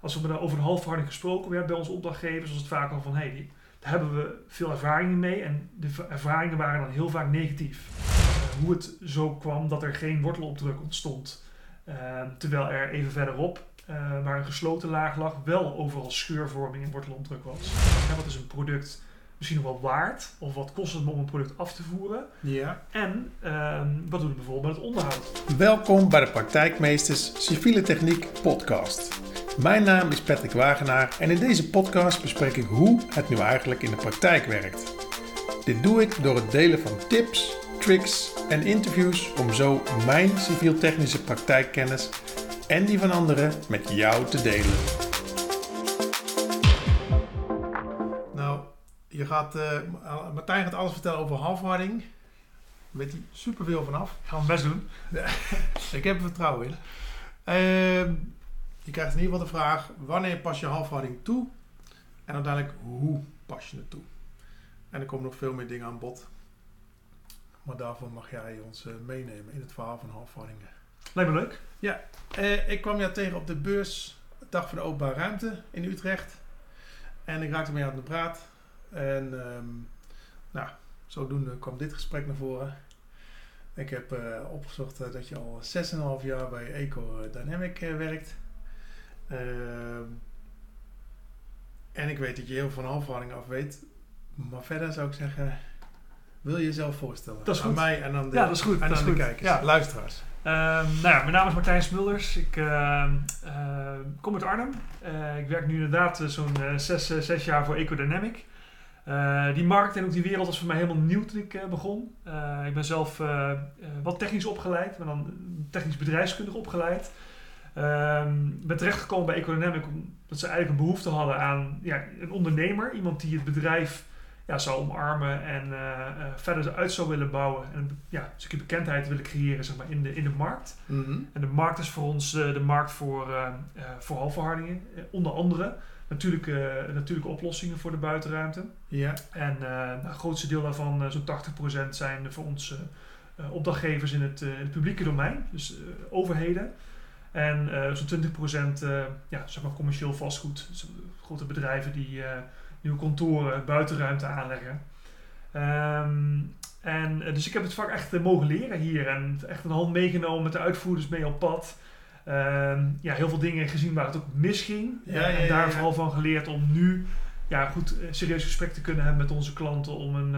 als we over een halfverharding gesproken werden bij onze opdrachtgevers, was het vaak al van hé, hey, daar hebben we veel ervaringen mee en de ervaringen waren dan heel vaak negatief. Uh, hoe het zo kwam dat er geen wortelopdruk ontstond, uh, terwijl er even verderop, uh, waar een gesloten laag lag, wel overal scheurvorming en wortelopdruk was. Wat is een product misschien nog wel waard? Of wat kost het om een product af te voeren? Ja. En ehm, wat doen we bijvoorbeeld met het onderhoud? Welkom bij de Praktijkmeesters Civiele Techniek podcast. Mijn naam is Patrick Wagenaar en in deze podcast bespreek ik hoe het nu eigenlijk in de praktijk werkt. Dit doe ik door het delen van tips, tricks en interviews om zo mijn civiel-technische praktijkkennis en die van anderen met jou te delen. Nou, je gaat, uh, Martijn gaat alles vertellen over halfharding. Daar weet hij superveel vanaf. Ik ga mijn best doen. ik heb er vertrouwen in. Uh, je krijgt in ieder geval de vraag: wanneer pas je halfharding toe? En uiteindelijk, hoe pas je het toe? En er komen nog veel meer dingen aan bod. Maar daarvoor mag jij ons uh, meenemen in het verhaal van halfhardingen. Lijkt me leuk. Ja, uh, ik kwam jou tegen op de beurs, dag van de openbare ruimte in Utrecht. En ik raakte mee aan de praat. En um, nou, zodoende kwam dit gesprek naar voren. Ik heb uh, opgezocht dat je al 6,5 jaar bij Eco Dynamic werkt. Uh, en ik weet dat je heel van halfhouding af weet. Maar verder zou ik zeggen, wil je jezelf voorstellen? Dat is goed. Aan mij en aan de, ja, dat is goed. Aan dat is de goed. kijkers, ja. luisteraars. Um, nou ja, mijn naam is Martijn Smulders. Ik uh, uh, kom uit Arnhem. Uh, ik werk nu inderdaad zo'n zes, zes jaar voor Ecodynamic. die markt en ook die wereld was voor mij helemaal nieuw toen ik begon. ik ben zelf wat technisch opgeleid, maar dan technisch bedrijfskundig opgeleid. Um, ben terechtgekomen bij Ecodynamic omdat ze eigenlijk een behoefte hadden aan ja, een ondernemer. Iemand die het bedrijf ja, zou omarmen en uh, uh, verder uit zou willen bouwen. En ja, een stukje bekendheid willen creëren zeg maar, in, de, in de markt. Mm -hmm. En de markt is voor ons uh, de markt voor, voor halfverhardingen. onder andere natuurlijke, natuurlijke oplossingen voor de buitenruimte. Ja. En nou, het grootste deel daarvan, zo'n 80% zijn voor ons opdrachtgevers in het, in het publieke domein. Dus overheden. En uh, zo'n 20% uh, ja, zeg maar commercieel vastgoed. Dus grote bedrijven die nieuwe kantoren, buitenruimte aanleggen. Um, en, dus ik heb het vak echt mogen leren hier. En echt een hand meegenomen met de uitvoerders mee op pad. Um, ja, heel veel dingen gezien waar het ook misging. Ja, ja, en daar vooral van geleerd om nu ja, goed serieus gesprek te kunnen hebben met onze klanten. Om een,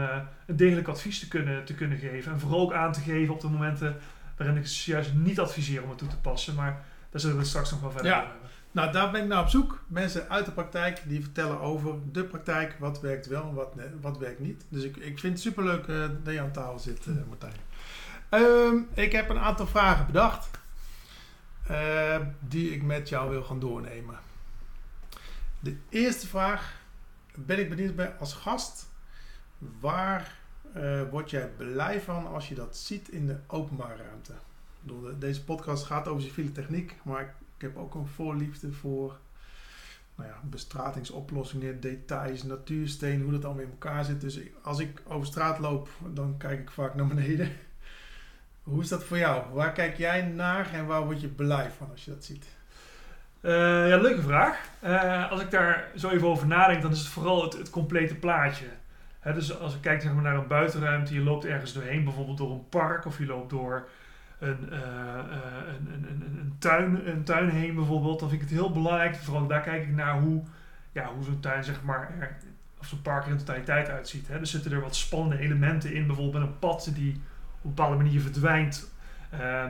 een degelijk advies te kunnen, te kunnen geven. En vooral ook aan te geven op de momenten waarin ik ze juist niet adviseer om het toe te passen. Maar daar zullen we het straks nog wel verder Ja. over hebben. Nou, daar ben ik naar op zoek. Mensen uit de praktijk die vertellen over de praktijk. Wat werkt wel en wat, wat werkt niet. Dus ik, ik vind het superleuk uh, dat je aan tafel zit, uh, Martijn. Um, ik heb een aantal vragen bedacht. Uh, die ik met jou wil gaan doornemen. De eerste vraag ben ik benieuwd bij als gast. Waar word jij blij van als je dat ziet in de openbare ruimte? Deze podcast gaat over civiele techniek, maar ik, heb ook een voorliefde voor nou ja, bestratingsoplossingen, details, natuursteen, hoe dat allemaal in elkaar zit. Dus als ik over straat loop, dan kijk ik vaak naar beneden. Hoe is dat voor jou? Waar kijk jij naar en waar word je blij van als je dat ziet? Uh, ja, leuke vraag. Uh, als ik daar zo even over nadenk, dan is het vooral het, complete plaatje. Dus als ik kijk zeg maar, naar een buitenruimte, je loopt ergens doorheen, bijvoorbeeld door een park of je loopt door een, uh, een, een, een, een, tuin, een tuin heen bijvoorbeeld, dan vind ik het heel belangrijk, vooral daar kijk ik naar hoe, ja, hoe zo'n tuin zeg maar, er, of zo'n park er in totaliteit uitziet. Hè. Dus zitten er wat spannende elementen in, bijvoorbeeld een pad die op een bepaalde manier verdwijnt.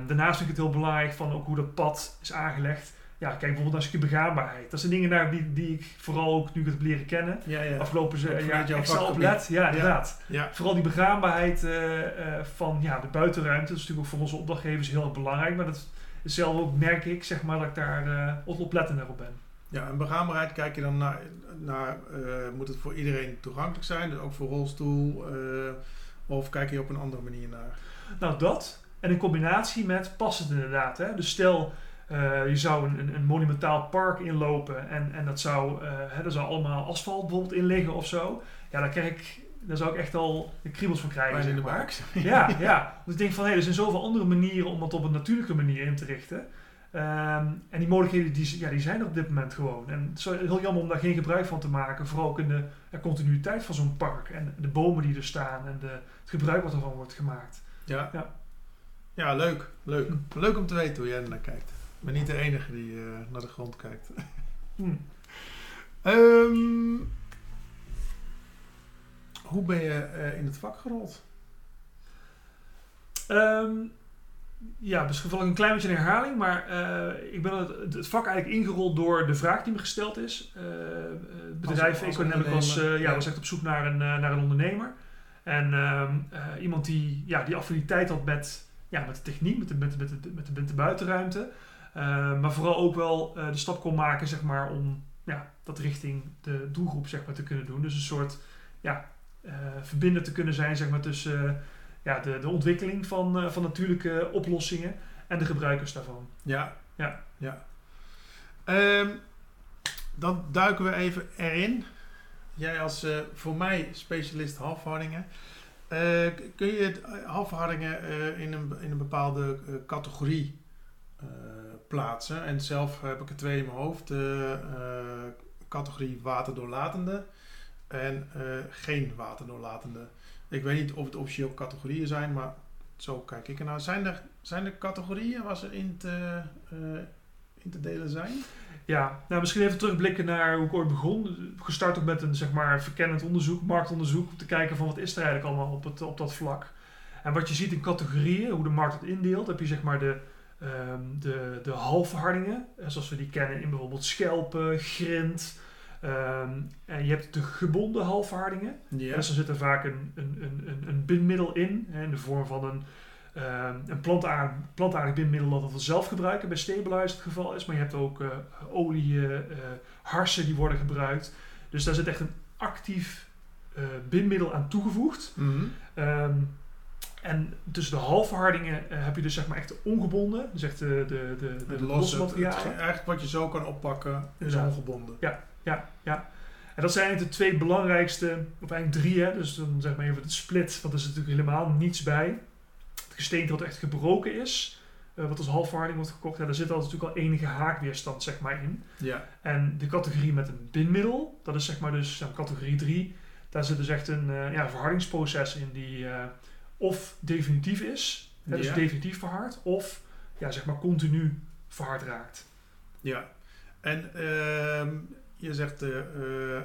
daarnaast vind ik het heel belangrijk van ook hoe dat pad is aangelegd ja, kijk bijvoorbeeld naar stukje begaanbaarheid. Dat zijn dingen naar die, die ik vooral ook nu ik het heb leren kennen. Ja, ja. Afgelopen jaar jouw extra op vakgebied. let. Ja, inderdaad. Ja. Vooral die begaanbaarheid uh, uh, van ja, de buitenruimte. Dat is natuurlijk ook voor onze opdrachtgevers heel erg belangrijk. Maar dat is zelf ook, merk ik, zeg maar, dat ik daar uh, oplettender op ben. Ja, en begaanbaarheid kijk je dan naar, naar moet het voor iedereen toegankelijk zijn? Dus ook voor rolstoel? of kijk je op een andere manier naar? Nou, dat. En in combinatie met passend inderdaad. Hè? Dus stel... Uh, je zou een, een, een, monumentaal park inlopen en, en dat zou, uh, hè, er zou allemaal asfalt bijvoorbeeld in liggen of zo. Ja, daar, krijg ik, daar zou ik echt al de kriebels van krijgen. in de markt. Ja, ja. Dus ik denk van, hé, hey, er zijn zoveel andere manieren om het op een natuurlijke manier in te richten. Ehm, en die mogelijkheden die, ja, die zijn er op dit moment gewoon. En het is heel jammer om daar geen gebruik van te maken. Vooral ook in de eh, continuïteit van zo'n park. En de bomen die er staan en de, het gebruik wat ervan wordt gemaakt. Ja. Ja. Ja, leuk. Leuk. Leuk om te weten hoe jij er naar kijkt. Ik ben niet de enige die eh, naar de grond kijkt. Hm. Ehm, hoe ben je eh, in het vak gerold? Ehm, ja, misschien val ik een klein beetje in herhaling, maar eh, ik ben het, het vak eigenlijk ingerold door de vraag die me gesteld is. Het bedrijf Economic was, ja, ja. was echt op zoek naar een, naar een ondernemer. En ehm, eh, iemand die, ja, die affiniteit had met, ja, met de techniek, met de, met, de- met, de, met, de, met de buitenruimte. Eh, maar vooral ook wel eh, de stap kon maken zeg maar, om ja, dat richting de doelgroep zeg maar, te kunnen doen. Dus een soort ja, eh, verbinder te kunnen zijn zeg maar, tussen ja, de, de ontwikkeling van, van natuurlijke oplossingen en de gebruikers daarvan. Ja. Ja. ja. Ehm, dan duiken we even erin. Jij als voor mij specialist halfhardingen. K- kun je het halfhardingen in, een, in een bepaalde categorie plaatsen? En zelf heb ik er twee in mijn hoofd. De eh, categorie waterdoorlatende en eh, geen waterdoorlatende. Ik weet niet of het officieel categorieën zijn, maar zo kijk ik ernaar. Zijn er, zijn er categorieën waar ze in te, eh, in te delen zijn? Ja, nou misschien even terugblikken naar hoe ik ooit begon. Gestart ook met een zeg maar verkennend onderzoek, marktonderzoek, om te kijken van wat is er eigenlijk allemaal op, het, op dat vlak. En wat je ziet in categorieën, hoe de markt het indeelt, heb je zeg maar de, ehm de, de halfhardingen, eh, zoals we die kennen in bijvoorbeeld schelpen, grind. Ehm, en je hebt de gebonden halfhardingen. Ja. Dus er zit er vaak een, een, een, een, bindmiddel in, hè, in de vorm van een, ehm, een plantaardig, plantaardig bindmiddel dat we zelf gebruiken, bij Stabilize het geval is. Maar je hebt ook eh olie, eh, harsen die worden gebruikt. Dus daar zit echt een actief eh, bindmiddel aan toegevoegd. Mhm. En tussen de halfhardingen eh, heb je dus zeg maar echt de ongebonden, dus echt de, de, de, de, losse materialen. eigenlijk wat je zo kan oppakken, is ongebonden. Ja, ja. En dat zijn eigenlijk de twee belangrijkste, of eigenlijk drie, hè. dus dan zeg maar even het split, want er zit natuurlijk helemaal niets bij. Het gesteente wat echt gebroken is, eh, wat als halfharding wordt gekocht, ja, daar zit altijd natuurlijk al enige haakweerstand zeg maar in. Ja. En de categorie met een bindmiddel, dat is zeg maar dus ja, categorie 3, daar zit dus echt een eh, ja, verhardingsproces in die of definitief is, hè, dus Ja. definitief verhard, of ja, zeg maar continu verhard raakt. Ja. En ehm, je zegt eh, eh,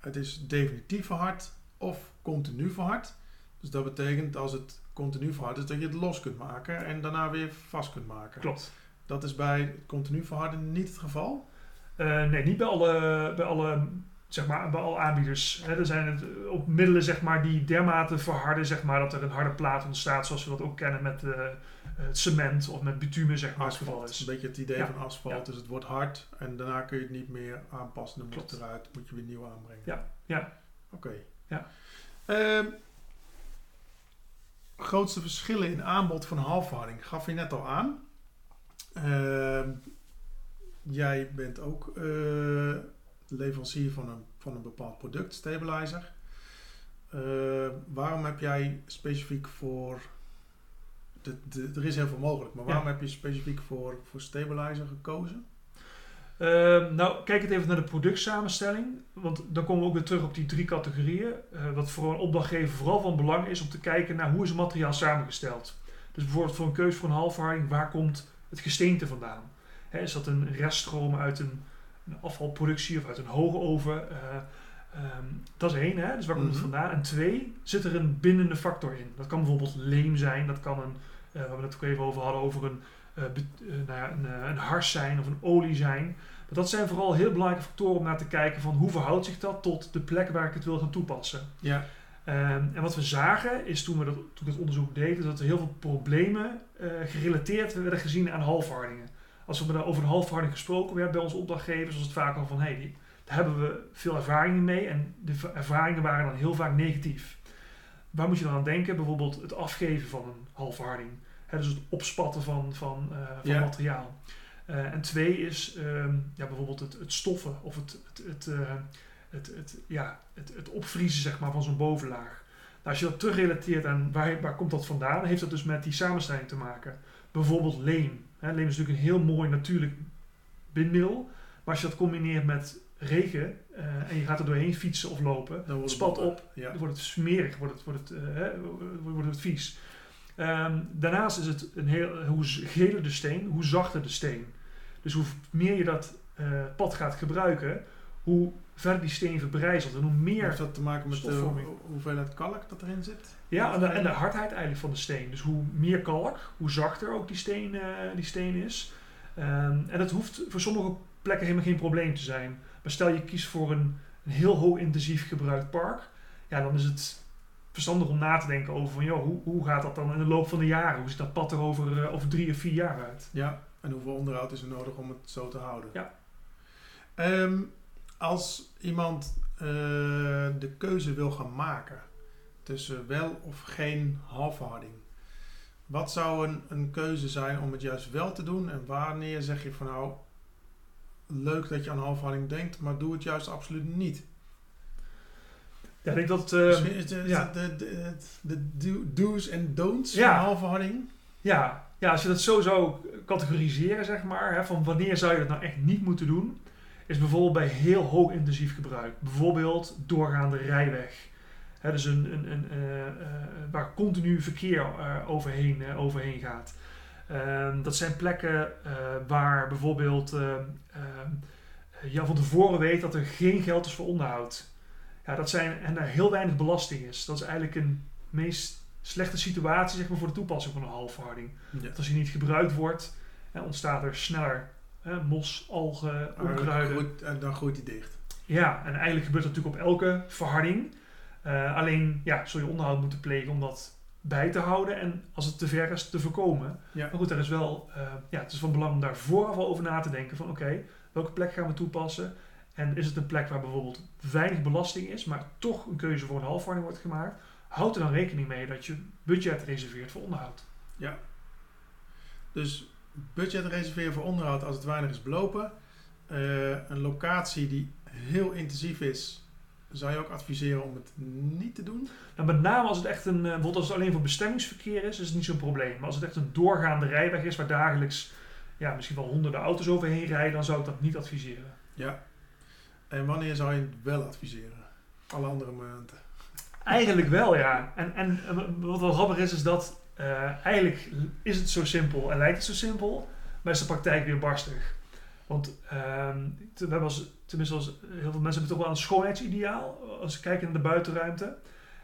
het is definitief verhard of continu verhard. Dus dat betekent als het continu verhard is dat je het los kunt maken en daarna weer vast kunt maken. Klopt. Dat is bij continu verharden niet het geval. Eh, nee, niet bij alle, bij alle, zeg maar, bij alle aanbieders. Hè, er zijn het eh, ook middelen zeg maar, die dermate verharden zeg maar, dat er een harde plaat ontstaat, zoals we dat ook kennen met het cement of met bitumen, zeg maar, Asfalt. is. Een beetje het idee Ja. van asfalt. Dus het wordt hard en daarna kun je het niet meer aanpassen. Dan moet het eruit, moet je weer nieuw aanbrengen. Ja, ja. Oké. Ja. Ehm, grootste verschillen in aanbod van halfharding gaf je net al aan. Ehm, jij bent ook eh, leverancier van een, van een bepaald product, stabilizer. Eh, waarom heb jij specifiek voor. De, de, er is heel veel mogelijk, maar waarom heb je specifiek voor, voor stabilizer gekozen? Ehm, nou, kijk het even naar de productsamenstelling. Want dan komen we ook weer terug op die drie categorieën. Eh, wat voor een opdrachtgever vooral van belang is om te kijken naar hoe is het materiaal samengesteld. Dus bijvoorbeeld voor een keuze voor een halfharding, waar komt het gesteente vandaan? Is dat een reststroom uit een, een afvalproductie of uit een hoge oven? Eh, ehm, dat is één, hè? dus waar komt het Mhm. vandaan? En twee, zit er een bindende factor in? Dat kan bijvoorbeeld leem zijn, dat kan een, eh, waar we het ook even over hadden, over een eh, nou ja, een, een hars zijn of een olie zijn. Maar dat zijn vooral heel belangrijke factoren om naar te kijken van hoe verhoudt zich dat tot de plek waar ik het wil gaan toepassen. Ja. Ehm, en wat we zagen is toen we dat, toen het onderzoek deden, dat er heel veel problemen gerelateerd werden gezien aan halfhardingen. Als we over een halfharding gesproken werden bij onze opdrachtgevers, was het vaak al van hé, hey, daar hebben we veel ervaringen mee en de ervaringen waren dan heel vaak negatief. Waar moet je dan aan denken? Bijvoorbeeld het afgeven van een halfharding. Dus het opspatten van, van, eh, van Ja. materiaal. Eh, en twee is ehm, ja, bijvoorbeeld het, het stoffen of het, het, het, eh, het, het, ja, het, het opvriezen zeg maar, van zo'n bovenlaag. Nou, als je dat terugrelateert aan waar, waar komt dat vandaan, heeft dat dus met die samenstelling te maken. Bijvoorbeeld leem. Hè, is natuurlijk een heel mooi natuurlijk bindmiddel. Maar als je dat combineert met regen eh, en je gaat er doorheen fietsen of lopen, Dan wordt het het spat op, Ja. dan wordt het smerig, wordt het, wordt het, eh, hè, wordt het vies. Ehm, daarnaast is het een heel, hoe geler de steen, hoe zachter de steen. Dus hoe meer je dat eh, pad gaat gebruiken, hoe verder die steen verbrijzelt en hoe meer Heeft dat te maken met de ho- hoeveelheid kalk dat erin zit? Ja, en de, en de hardheid eigenlijk van de steen. Dus hoe meer kalk, hoe zachter ook die steen, eh, die steen is. Ehm, en dat hoeft voor sommige plekken helemaal geen probleem te zijn. Maar stel je kiest voor een, een heel hoog intensief gebruikt park. Ja, dan is het verstandig om na te denken over van, joh, hoe, hoe gaat dat dan in de loop van de jaren? Hoe ziet dat pad er over, eh, over drie of vier jaar uit? Ja, en hoeveel onderhoud is er nodig om het zo te houden? Ja. Ehm, als iemand eh, de keuze wil gaan maken tussen wel of geen halfharding, wat zou een, een keuze zijn om het juist wel te doen en wanneer zeg je van nou, leuk dat je aan halfharding denkt, maar doe het juist absoluut niet? Ja, ik denk dat... eh, is de, ja. de, de, de do- do's en don'ts Ja. van halfharding? Ja, ja, als je dat zo zou categoriseren, zeg maar, hè, van wanneer zou je dat nou echt niet moeten doen, is bijvoorbeeld bij heel hoog intensief gebruik. Bijvoorbeeld doorgaande rijweg. Hè, dus een, een, een, eh, eh, waar continu verkeer eh, overheen, overheen gaat. Ehm, dat zijn plekken waar bijvoorbeeld eh, ehm, je van tevoren weet dat er geen geld is voor onderhoud. Ja, dat zijn, en er heel weinig belasting is. Dat is eigenlijk een meest slechte situatie zeg maar, voor de toepassing van een halfharding. Ja. Dat als die niet gebruikt wordt, hè, ontstaat er sneller hè, mos, algen, onkruiden. Goed, en dan groeit hij dicht. Ja, en eigenlijk gebeurt dat natuurlijk op elke verharding. Eh, alleen ja, zul je onderhoud moeten plegen om dat bij te houden en als het te ver is te voorkomen. Ja. Maar goed, er is wel, eh, ja, het is van belang om daar vooraf al over na te denken van oké, welke plek gaan we toepassen? En is het een plek waar bijvoorbeeld weinig belasting is, maar toch een keuze voor een halfharding wordt gemaakt? Houd er dan rekening mee dat je budget reserveert voor onderhoud. Dus budget reserveren voor onderhoud als het weinig is belopen. Eh, een locatie die heel intensief is, zou je ook adviseren om het niet te doen. Nou, met name als het echt een, eh, bijvoorbeeld als het alleen voor bestemmingsverkeer is, is het niet zo'n probleem. Maar als het echt een doorgaande rijweg is waar dagelijks ja, misschien wel honderden auto's overheen rijden, dan zou ik dat niet adviseren. Ja. En wanneer zou je het wel adviseren? Alle andere momenten. Eigenlijk wel, ja. En, en eh, wat wel grappig is, is dat eh, eigenlijk is het zo simpel en lijkt het zo simpel, maar is de praktijk weer barstig. Want ehm, we hebben als, tenminste als, heel veel mensen hebben toch wel een schoonheidsideaal als ze kijken naar de buitenruimte.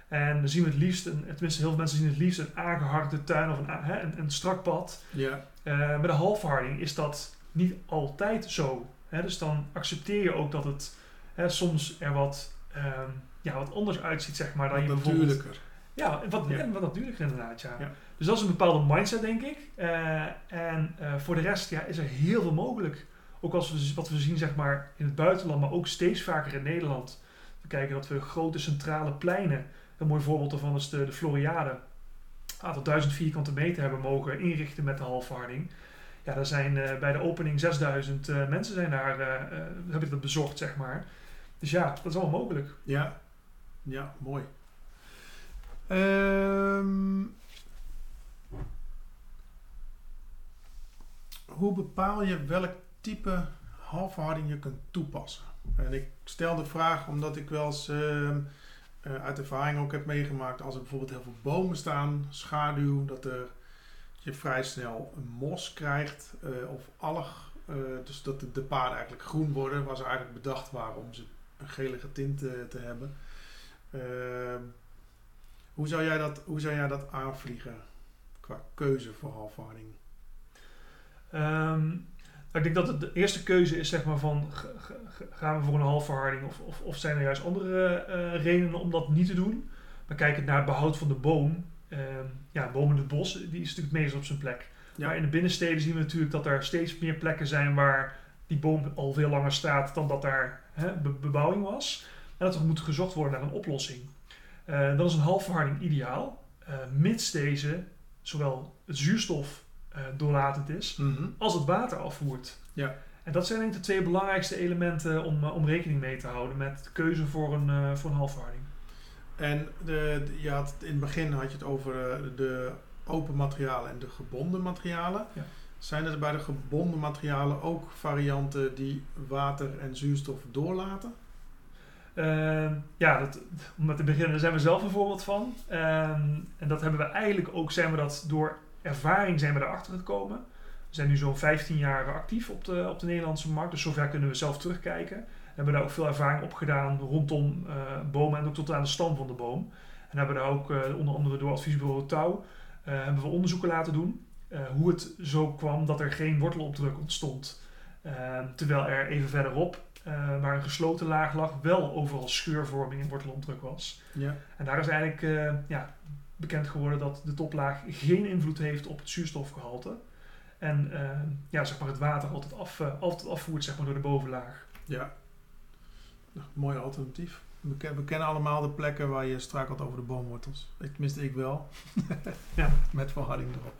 En dan zien we het liefst, een, tenminste heel veel mensen zien het liefst een aangeharde tuin of een, hè, een, een strak pad. Ja. Eh, met een halfharding is dat niet altijd zo. Hè? Dus dan accepteer je ook dat het hè, soms er wat, ehm, ja, wat anders uitziet, zeg maar. Dan je bijvoorbeeld, Natuurlijker. ja, wat, Ja. wat natuurlijker inderdaad, ja. Ja. Dus dat is een bepaalde mindset, denk ik. Eh, en eh, voor de rest ja, is er heel veel mogelijk. Ook als we, wat we zien zeg maar, in het buitenland, maar ook steeds vaker in Nederland. We kijken dat we grote centrale pleinen, een mooi voorbeeld daarvan is de, de Floriade, een aantal duizend vierkante meter hebben mogen inrichten met de halfharding. Ja, daar zijn eh, bij de opening 6000 eh, mensen zijn daar, hebben dat bezocht, zeg maar. Dus ja, dat is allemaal mogelijk. Ja. Ja, mooi. Ehm, hoe bepaal je welk type halfharding je kunt toepassen? En ik stel de vraag omdat ik wel eens ehm, eh, uit ervaring ook heb meegemaakt als er bijvoorbeeld heel veel bomen staan, schaduw, dat er je vrij snel een mos krijgt eh, of alg. eh, dus dat de, de paden eigenlijk groen worden, waar ze eigenlijk bedacht waren om ze een gelige tint te hebben. Ehm, hoe, zou jij dat, hoe zou jij dat aanvliegen qua keuze voor halfharding? Ehm, ik denk dat het de eerste keuze is zeg maar van gaan we voor een halfverharding of, of, of zijn er juist andere eh, redenen om dat niet te doen. Maar kijkend naar het behoud van de boom. ehm, ja, boom in het bos, die is natuurlijk het meest op zijn plek. Ja. Maar in de binnensteden zien we natuurlijk dat er steeds meer plekken zijn waar die boom al veel langer staat dan dat daar hè, be- bebouwing was. En dat er moet gezocht worden naar een oplossing. Eh, dan is een halfverharding ideaal, eh, mits deze zowel het zuurstof eh, doorlatend is, als het water afvoert. Ja. En dat zijn denk ik de twee belangrijkste elementen om, eh, om rekening mee te houden met de keuze voor een, eh, voor een halfharding. En de, de- je had, in het begin had je het over de open materialen en de gebonden materialen. Ja. Zijn er bij de gebonden materialen ook varianten die water en zuurstof doorlaten? Ehm, ja, dat, om met te beginnen, daar zijn we zelf een voorbeeld van. Ehm, en dat hebben we eigenlijk ook, zijn we dat door ervaring zijn we erachter gekomen. We zijn nu zo'n 15 jaar actief op de, op de Nederlandse markt, dus zover kunnen we zelf terugkijken. We hebben daar ook veel ervaring op gedaan rondom eh, bomen en ook tot aan de stam van de boom. En hebben daar ook eh, onder andere door adviesbureau Touw eh, hebben we onderzoeken laten doen. hoe het zo kwam dat er geen wortelopdruk ontstond. Ehm, terwijl er even verderop uh, waar een gesloten laag lag, wel overal scheurvorming in wortelomdruk was. Ja. En daar is eigenlijk uh, ja, bekend geworden dat de toplaag geen invloed heeft op het zuurstofgehalte. En uh, ja, zeg maar het water altijd, af, altijd afvoert zeg maar, door de bovenlaag. Ja, nou, mooi alternatief. We, ken, we, kennen allemaal de plekken waar je strakelt over de boomwortels. Ik, tenminste, ik wel. ja. Met verharding erop.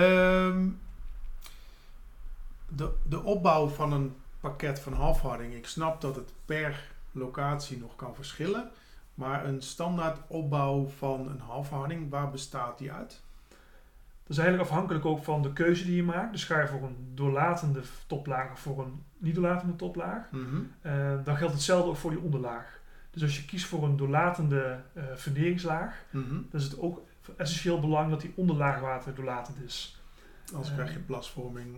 Um, de, de opbouw van een pakket van halfharding. Ik snap dat het per locatie nog kan verschillen. Maar een standaard opbouw van een halfharding, waar bestaat die uit? Dat is eigenlijk afhankelijk ook van de keuze die je maakt. Dus ga je voor een doorlatende toplaag of voor een niet doorlatende toplaag, mm dan geldt hetzelfde ook voor die onderlaag. Dus als je kiest voor een doorlatende uh, funderingslaag, mhm. dan is het ook essentieel belang dat die onderlaagwater doorlatend is. Anders krijg je plasvorming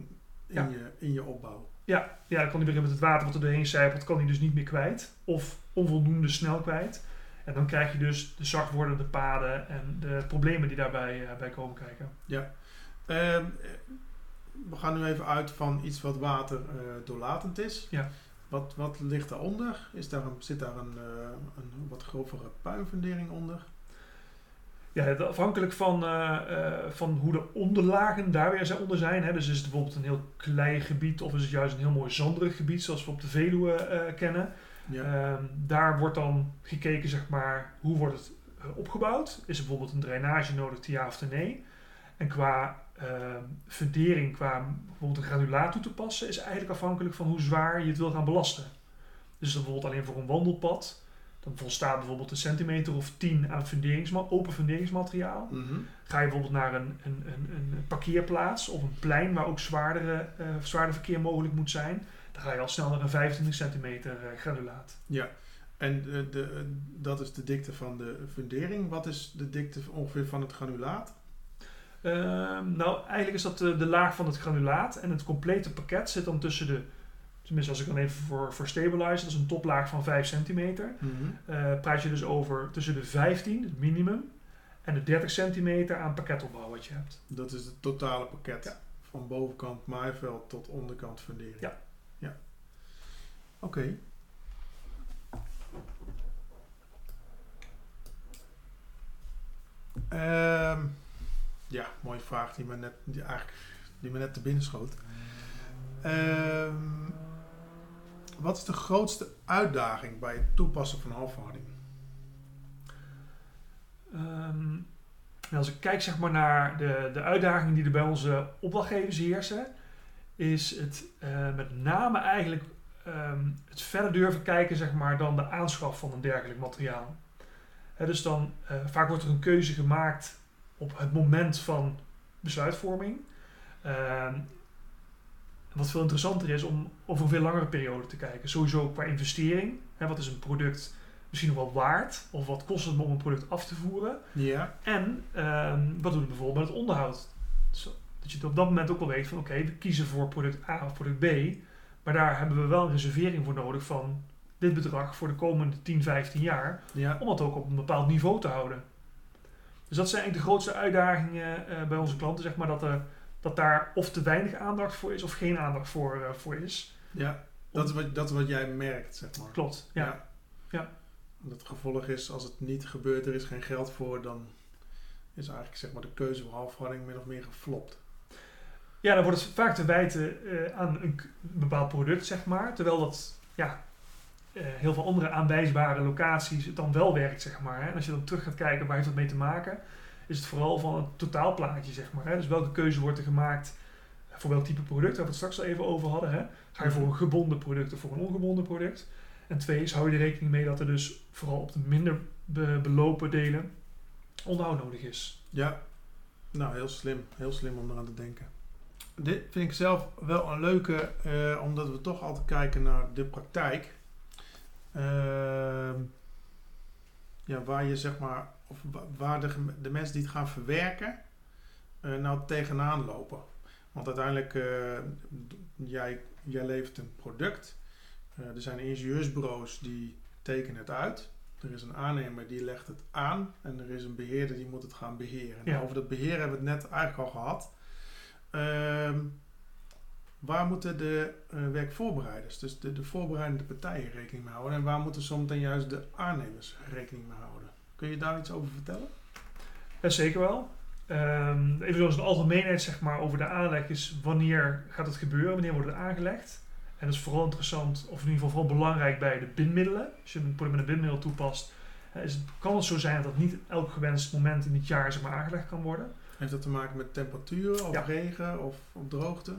in, ja. je, in je opbouw. Ja, ja, dan kan hij weer met het water wat er doorheen zijpelt, kan hij dus niet meer kwijt. Of onvoldoende snel kwijt. En dan krijg je dus de zacht wordende paden en de problemen die daarbij uh, bij komen kijken. Ja. Uh, we gaan nu even uit van iets wat water uh, doorlatend is. Ja. Wat, wat ligt daaronder? Is daar een, zit daar een, uh, een wat grovere puinfundering onder? Ja, afhankelijk van, uh, uh, van hoe de onderlagen daar weer onder zijn. Hè. Dus is het bijvoorbeeld een heel klein gebied of is het juist een heel mooi zanderig gebied zoals we op de Veluwe uh, kennen. Ja. Ehm, daar wordt dan gekeken, zeg maar, hoe wordt het opgebouwd? Is er bijvoorbeeld een drainage nodig, ja of te nee? En qua ehm, fundering, qua bijvoorbeeld een granulaat toe te passen, is eigenlijk afhankelijk van hoe zwaar je het wil gaan belasten. Dus bijvoorbeeld alleen voor een wandelpad dan volstaat bijvoorbeeld een centimeter of 10 aan funderingsma open funderingsmateriaal. Mm -hmm. Ga je bijvoorbeeld naar een, een, een, een, parkeerplaats of een plein waar ook zwaardere, uh, zwaarder verkeer mogelijk moet zijn, dan ga je al snel naar een 25 centimeter uh, granulaat. Ja, en de, de, dat is de dikte van de fundering. Wat is de dikte ongeveer van het granulaat? Uh, nou, eigenlijk is dat de, de laag van het granulaat en het complete pakket zit dan tussen de tenminste als ik dan even voor, voor stabilizer, dat is een toplaag van 5 centimeter. Mm -hmm. uh, praat je dus over tussen de 15, het minimum, en de 30 centimeter aan pakketopbouw wat je hebt. Dat is het totale pakket. Ja. Van bovenkant maaiveld tot onderkant fundering. Ja. ja. Oké. Okay. Um, ja, mooie vraag die me net, die eigenlijk, die me net te binnen schoot. Um, wat is de grootste uitdaging bij het toepassen van halfharding? Um, als ik kijk zeg maar, naar de, de uitdagingen die er bij onze opdrachtgevers heersen, is het uh, met name eigenlijk um, het verder durven kijken zeg maar, dan de aanschaf van een dergelijk materiaal. Dus dan uh, vaak wordt er een keuze gemaakt op het moment van besluitvorming. Uh, wat veel interessanter is om over een veel langere periode te kijken. Sowieso qua investering. Wat is een product misschien nog wel waard? Of wat kost het om een product af te voeren? Ja. En um, wat doen we bijvoorbeeld met het onderhoud? Dat je op dat moment ook wel weet van oké, okay, we kiezen voor product A of product B. Maar daar hebben we wel een reservering voor nodig van dit bedrag voor de komende 10, 15 jaar. Ja. Om het ook op een bepaald niveau te houden. Dus dat zijn eigenlijk de grootste uitdagingen uh, bij onze klanten. Zeg maar dat er dat daar of te weinig aandacht voor is of geen aandacht voor, uh, voor is. Ja, dat is, wat, dat is wat jij merkt, zeg maar. Klopt, ja. ja. ja. Dat het gevolg is, als het niet gebeurt, er is geen geld voor, dan is eigenlijk zeg maar, de keuze voor halfharding min of meer geflopt. Ja, dan wordt het vaak te wijten uh, aan een bepaald product, zeg maar. Terwijl dat, ja, uh, heel veel andere aanwijsbare locaties het dan wel werkt, zeg maar. Hè. En als je dan terug gaat kijken, waar heeft dat mee te maken? is het vooral van het totaalplaatje, zeg maar. Hè? Dus welke keuze wordt er gemaakt voor welk type product, waar we het straks al even over hadden. Hè? Ga je voor een gebonden product of voor een ongebonden product? En twee is, hou je er rekening mee dat er dus vooral op de minder be belopen delen onderhoud nodig is. Ja, nou heel slim. Heel slim om eraan te denken. dit vind ik zelf wel een leuke, eh, omdat we toch altijd kijken naar de praktijk. Ehm, ja, waar je zeg maar, of wa- waar de, de mensen die het gaan verwerken, eh, nou tegenaan lopen. Want uiteindelijk, eh, jij, jij levert een product. Eh, er zijn ingenieursbureaus die tekenen het uit. Er is een aannemer die legt het aan. En er is een beheerder die moet het gaan beheren. Ja. Nou, over dat beheer hebben we het net eigenlijk al gehad. Ehm, waar moeten de eh, werkvoorbereiders, dus de, de voorbereidende partijen, rekening mee houden? En waar moeten zometeen juist de aannemers rekening mee houden? Kun je daar iets over vertellen? Ja, zeker wel. Ehm, even zoals een algemeenheid zeg maar, over de aanleg is wanneer gaat het gebeuren, wanneer wordt het aangelegd. En dat is vooral interessant, of in ieder geval vooral belangrijk bij de bindmiddelen. Als je een product met een bindmiddel toepast, is het, kan het zo zijn dat niet elk gewenst moment in het jaar zeg maar, aangelegd kan worden. Heeft dat te maken met temperatuur of Ja. regen of, of droogte?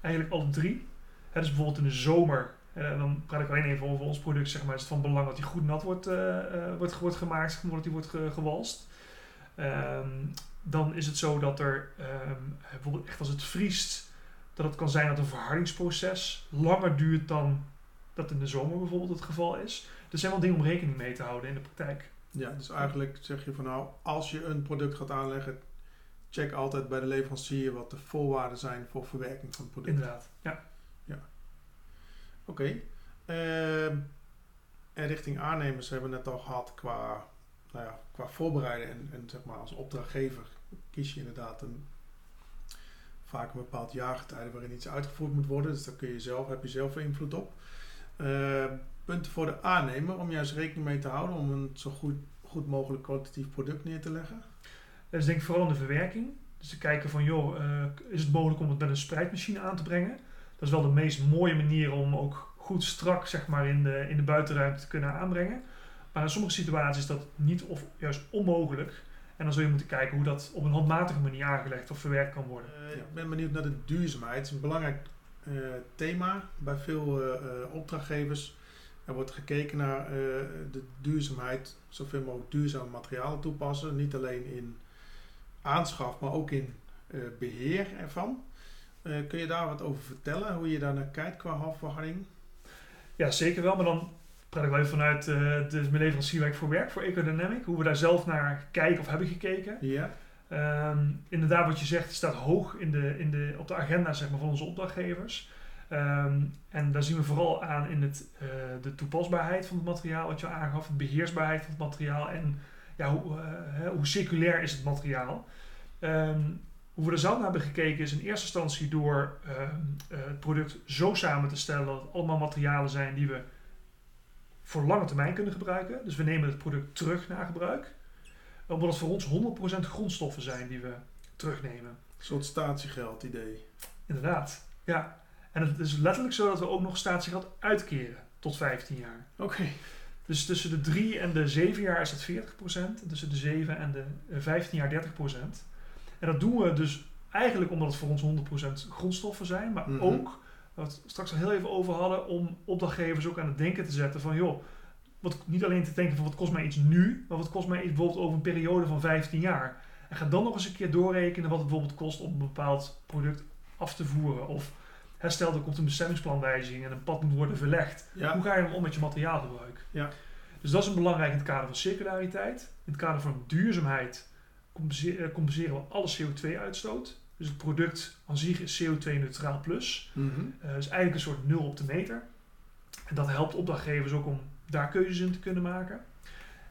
Eigenlijk alle drie. Hè, dus bijvoorbeeld in de zomer, en dan praat ik alleen even over ons product, zeg maar, is het van belang dat die goed nat wordt, eh, eh, wordt, wordt gemaakt, zeg maar, dat die wordt ge- gewalst. Ehm, dan is het zo dat er ehm, bijvoorbeeld echt als het vriest, dat het kan zijn dat een verhardingsproces langer duurt dan dat in de zomer bijvoorbeeld het geval is. Er zijn wel dingen om rekening mee te houden in de praktijk. Ja, dus eigenlijk zeg je van nou, als je een product gaat aanleggen, check altijd bij de leverancier wat de voorwaarden zijn voor verwerking van het product. Inderdaad. Ja. Oké. Ehm, en richting aannemers hebben we net al gehad qua, nou ja, qua voorbereiden en, en zeg maar als opdrachtgever kies je inderdaad een, vaak een bepaald jaargetijde waarin iets uitgevoerd moet worden. Dus daar kun je zelf, heb je zelf invloed op. Ehm, punten voor de aannemer om juist rekening mee te houden om een zo goed, goed mogelijk kwalitatief product neer te leggen. Dat is denk ik vooral in de verwerking. Dus te kijken van, joh, eh, is het mogelijk om het met een spreidmachine aan te brengen? Dat is wel de meest mooie manier om ook goed strak zeg maar, in, de, in de buitenruimte te kunnen aanbrengen. Maar in sommige situaties is dat niet of juist onmogelijk. En dan zul je moeten kijken hoe dat op een handmatige manier aangelegd of verwerkt kan worden. Eh, Ik ben benieuwd naar de duurzaamheid. Het is een belangrijk eh, thema bij veel eh, opdrachtgevers. Er wordt gekeken naar de duurzaamheid, zoveel mogelijk duurzame materialen toepassen. Niet alleen in aanschaf, maar ook in eh, beheer ervan. Kun je daar wat over vertellen? Hoe je daar naar kijkt qua halfverharding? Ja, zeker wel. Maar dan praat ik wel even vanuit eh de mijn leverancier waar ik voor werk, voor Ecodynamic. Hoe we daar zelf naar kijken of hebben gekeken. Ja. Ehm, inderdaad, wat je zegt, staat hoog in de, in de, op de agenda zeg maar, van onze opdrachtgevers. Ehm, en daar zien we vooral aan in het, eh, de toepasbaarheid van het materiaal, wat je al aangaf, de beheersbaarheid van het materiaal en ja, hoe, eh, hoe circulair is het materiaal. Ehm, hoe we er zelf naar hebben gekeken is in eerste instantie door het product zo samen te stellen dat het allemaal materialen zijn die we voor lange termijn kunnen gebruiken. Dus we nemen het product terug na gebruik omdat het voor ons 100% grondstoffen zijn die we terugnemen. Een soort statiegeld idee. Inderdaad, ja. En het is letterlijk zo dat we ook nog statiegeld uitkeren tot 15 jaar. Oké. Dus tussen de 3 en de 7 jaar is dat 40%. En tussen de 7 en de eh, 15 jaar 30%. En dat doen we dus eigenlijk omdat het voor ons 100% grondstoffen zijn. Maar Mhm. ook, wat we het straks al heel even over hadden, om opdrachtgevers ook aan het denken te zetten van... joh, wat, niet alleen te denken van wat kost mij iets nu, maar wat kost mij iets bijvoorbeeld over een periode van 15 jaar. En ga dan nog eens een keer doorrekenen wat het bijvoorbeeld kost om een bepaald product af te voeren. Of hè, stel er komt een bestemmingsplanwijziging en een pad moet worden verlegd. Ja. Hoe ga je dan om met je materiaalgebruik? Ja. Dus dat is een belangrijk in het kader van circulariteit. In het kader van duurzaamheid eh, compenseren we alle CO2-uitstoot. Dus het product aan zich is CO2-neutraal plus. Eh, dus eigenlijk een soort nul op de meter. En dat helpt opdrachtgevers ook om daar keuzes in te kunnen maken.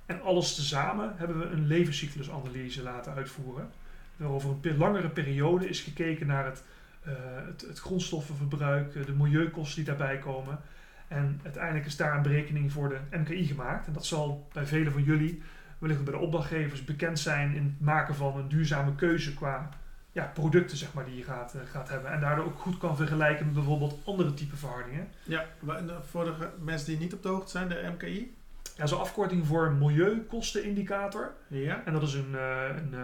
En alles tezamen hebben we een levenscyclusanalyse laten uitvoeren. Waar over een langere periode is gekeken naar het, eh, het, het grondstoffenverbruik, eh, de milieukosten die daarbij komen. En uiteindelijk is daar een berekening voor de MKI gemaakt. En dat zal bij velen van jullie, wellicht bij de opdrachtgevers, bekend zijn in het maken van een duurzame keuze qua ja, producten zeg maar, die je gaat, eh, gaat hebben. En daardoor ook goed kan vergelijken met bijvoorbeeld andere type verhardingen. Ja, eh, voor de mensen die niet op de hoogte zijn, de MKI. Ja, dat is een afkorting voor milieukostenindicator. Ja. En dat is een, eh, een,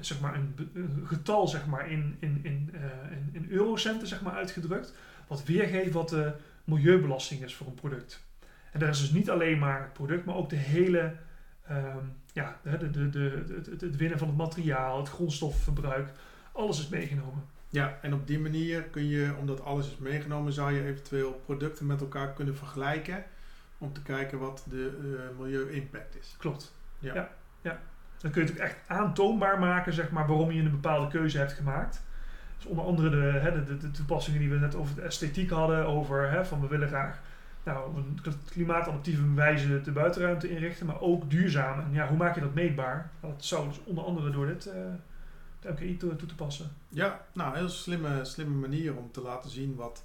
zeg maar een, getal zeg maar, in, in, in, in, in eurocenten zeg maar, uitgedrukt. Wat weergeeft wat de milieubelasting is voor een product. En daar is dus niet alleen maar het product, maar ook de hele... ehm, ja, de, de, de, de, het, het- het winnen van het materiaal, het grondstoffenverbruik. Alles is meegenomen. Ja, en op die manier kun je, omdat alles is meegenomen, zou je eventueel producten met elkaar kunnen vergelijken. Om te kijken wat de uh, milieu-impact is. Klopt. Ja. ja. ja. Dan kun je het ook echt aantoonbaar maken, zeg maar, waarom je een bepaalde keuze hebt gemaakt. Dus onder andere de, hè, de, de, toepassingen die we net over de esthetiek hadden, over hè, van we willen graag nou, op een klimaatadaptieve wijze de buitenruimte inrichten, maar ook duurzaam. En ja, hoe maak je dat meetbaar? Dat zou dus onder andere door dit uh, de MKI toe, te passen. Ja, nou, heel slimme, slimme manier om te laten zien wat,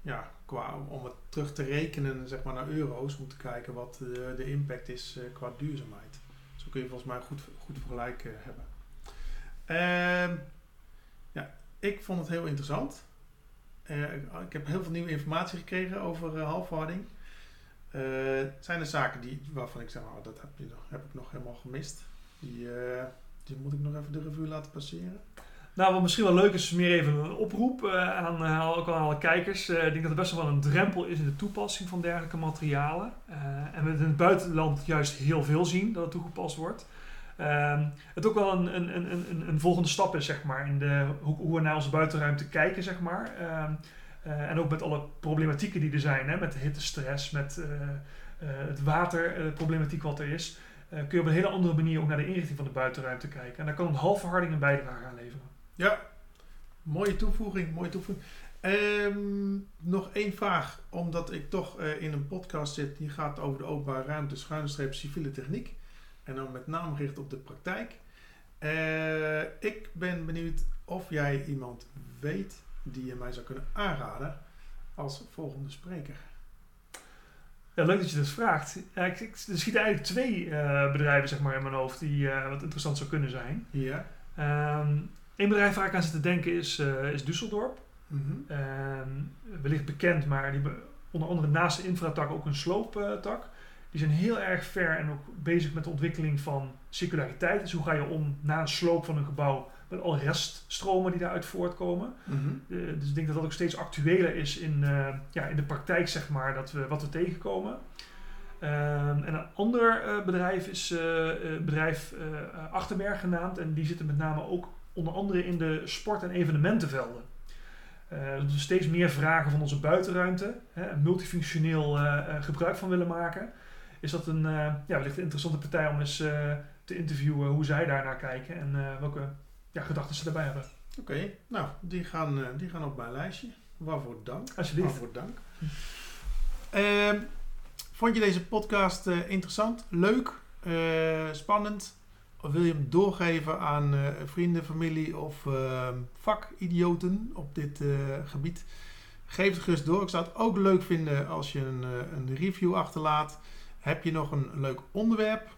ja, qua, om het terug te rekenen zeg maar, naar euro's, om te kijken wat de, de impact is uh, qua duurzaamheid. Zo kun je volgens mij goed, goed vergelijk hebben. Uh, ja, ik vond het heel interessant. Uh, ik heb heel veel nieuwe informatie gekregen over uh, halfhouding. Uh, zijn er zaken die, waarvan ik zeg, oh, dat heb, je nog, heb ik nog helemaal gemist. Die, die moet ik nog even de revue laten passeren. Nou, wat misschien wel leuk is, is meer even een oproep aan, ook aan alle kijkers. ik denk dat er best wel een drempel is in de toepassing van dergelijke materialen. en we in het buitenland juist heel veel zien dat het toegepast wordt. Uh, het ook wel een, een, een, een, volgende stap is, zeg maar, in de, hoe, hoe we naar onze buitenruimte kijken, zeg maar. Uh, en ook met alle problematieken die er zijn, hè, met de hittestress, met het waterproblematiek wat er is, kun je op een hele andere manier ook naar de inrichting van de buitenruimte kijken. En daar kan een halfverharding een bijdrage aan leveren. Ja, mooie toevoeging, mooie toevoeging. Um, nog één vraag, omdat ik toch in een podcast zit die gaat over de openbare ruimte, schuine streep civiele techniek. En dan met name gericht op de praktijk. Uh, ik ben benieuwd of jij iemand weet die je mij zou kunnen aanraden als volgende spreker. Ja, leuk dat je dat vraagt. Ja, ik, ik, er schieten eigenlijk twee uh, bedrijven zeg maar, in mijn hoofd die uh, wat interessant zou kunnen zijn. Ja. Um, Eén bedrijf waar ik aan zit te denken is, is Düsseldorp. Mm -hmm. um, wellicht bekend, maar die onder andere naast de infratak ook een slooptak. Die zijn heel erg ver en ook bezig met de ontwikkeling van circulariteit. Dus hoe ga je om na een sloop van een gebouw met alle reststromen die daaruit voortkomen. Mm -hmm. uh, dus ik denk dat dat ook steeds actueler is in, uh, ja, in de praktijk, zeg maar, dat we, wat we tegenkomen. Uh, en een ander uh, bedrijf is het bedrijf Achterberg genaamd. En die zitten met name ook onder andere in de sport- en evenementenvelden. dus we steeds meer vragen van onze buitenruimte, hè, multifunctioneel gebruik van willen maken is dat een, ja, wellicht een interessante partij om eens te interviewen hoe zij daarnaar kijken en welke ja, gedachten ze daarbij hebben. Oké, okay, nou, die gaan, die gaan op mijn lijstje. Waarvoor dank. Alsjeblieft. Waarvoor dank. Ehm, vond je deze podcast interessant, leuk, spannend? Of wil je hem doorgeven aan vrienden, familie of ehm, vakidioten op dit gebied? Geef het gerust door. Ik zou het ook leuk vinden als je een, een review achterlaat. Heb je nog een leuk onderwerp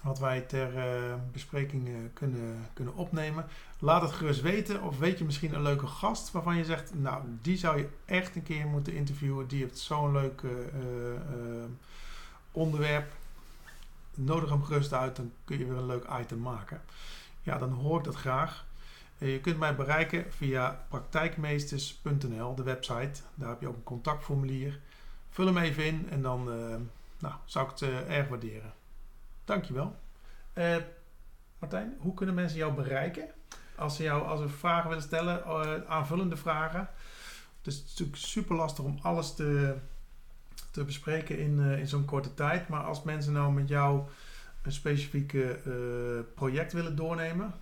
wat wij ter uh, bespreking uh, kunnen, kunnen opnemen? Laat het gerust weten. Of weet je misschien een leuke gast waarvan je zegt, nou, die zou je echt een keer moeten interviewen. Die heeft zo'n leuk uh, onderwerp. Nodig hem gerust uit, dan kun je weer een leuk item maken. Ja, dan hoor ik dat graag. Je kunt mij bereiken via praktijkmeesters.nl, de website. Daar heb je ook een contactformulier. Vul hem even in en dan nou, zou ik het erg waarderen. Dankjewel. Uh, Martijn, hoe kunnen mensen jou bereiken? Als ze jou als ze vragen willen stellen, uh, aanvullende vragen. Het is natuurlijk super lastig om alles te, te bespreken in, in zo'n korte tijd. Maar als mensen nou met jou een specifiek project willen doornemen,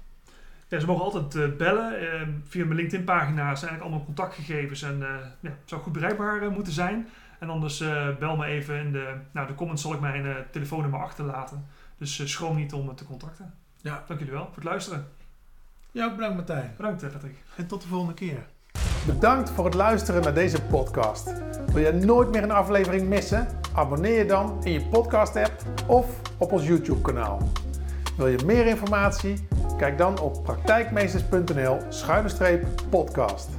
ze mogen altijd bellen. Via mijn LinkedIn-pagina zijn eigenlijk allemaal contactgegevens en uh, zou goed bereikbaar moeten zijn. En anders bel me even in de, nou, de comments zal ik mijn telefoonnummer achterlaten. Dus schroom niet om me te contacten. Ja. Dank jullie wel voor het luisteren. Ja, bedankt Martijn. Bedankt Patrick. En tot de volgende keer. Bedankt voor het luisteren naar deze podcast. Wil je nooit meer een aflevering missen? Abonneer je dan in je podcast app of op ons YouTube kanaal. Wil je meer informatie? Kijk dan op praktijkmeesters.nl schuine podcast.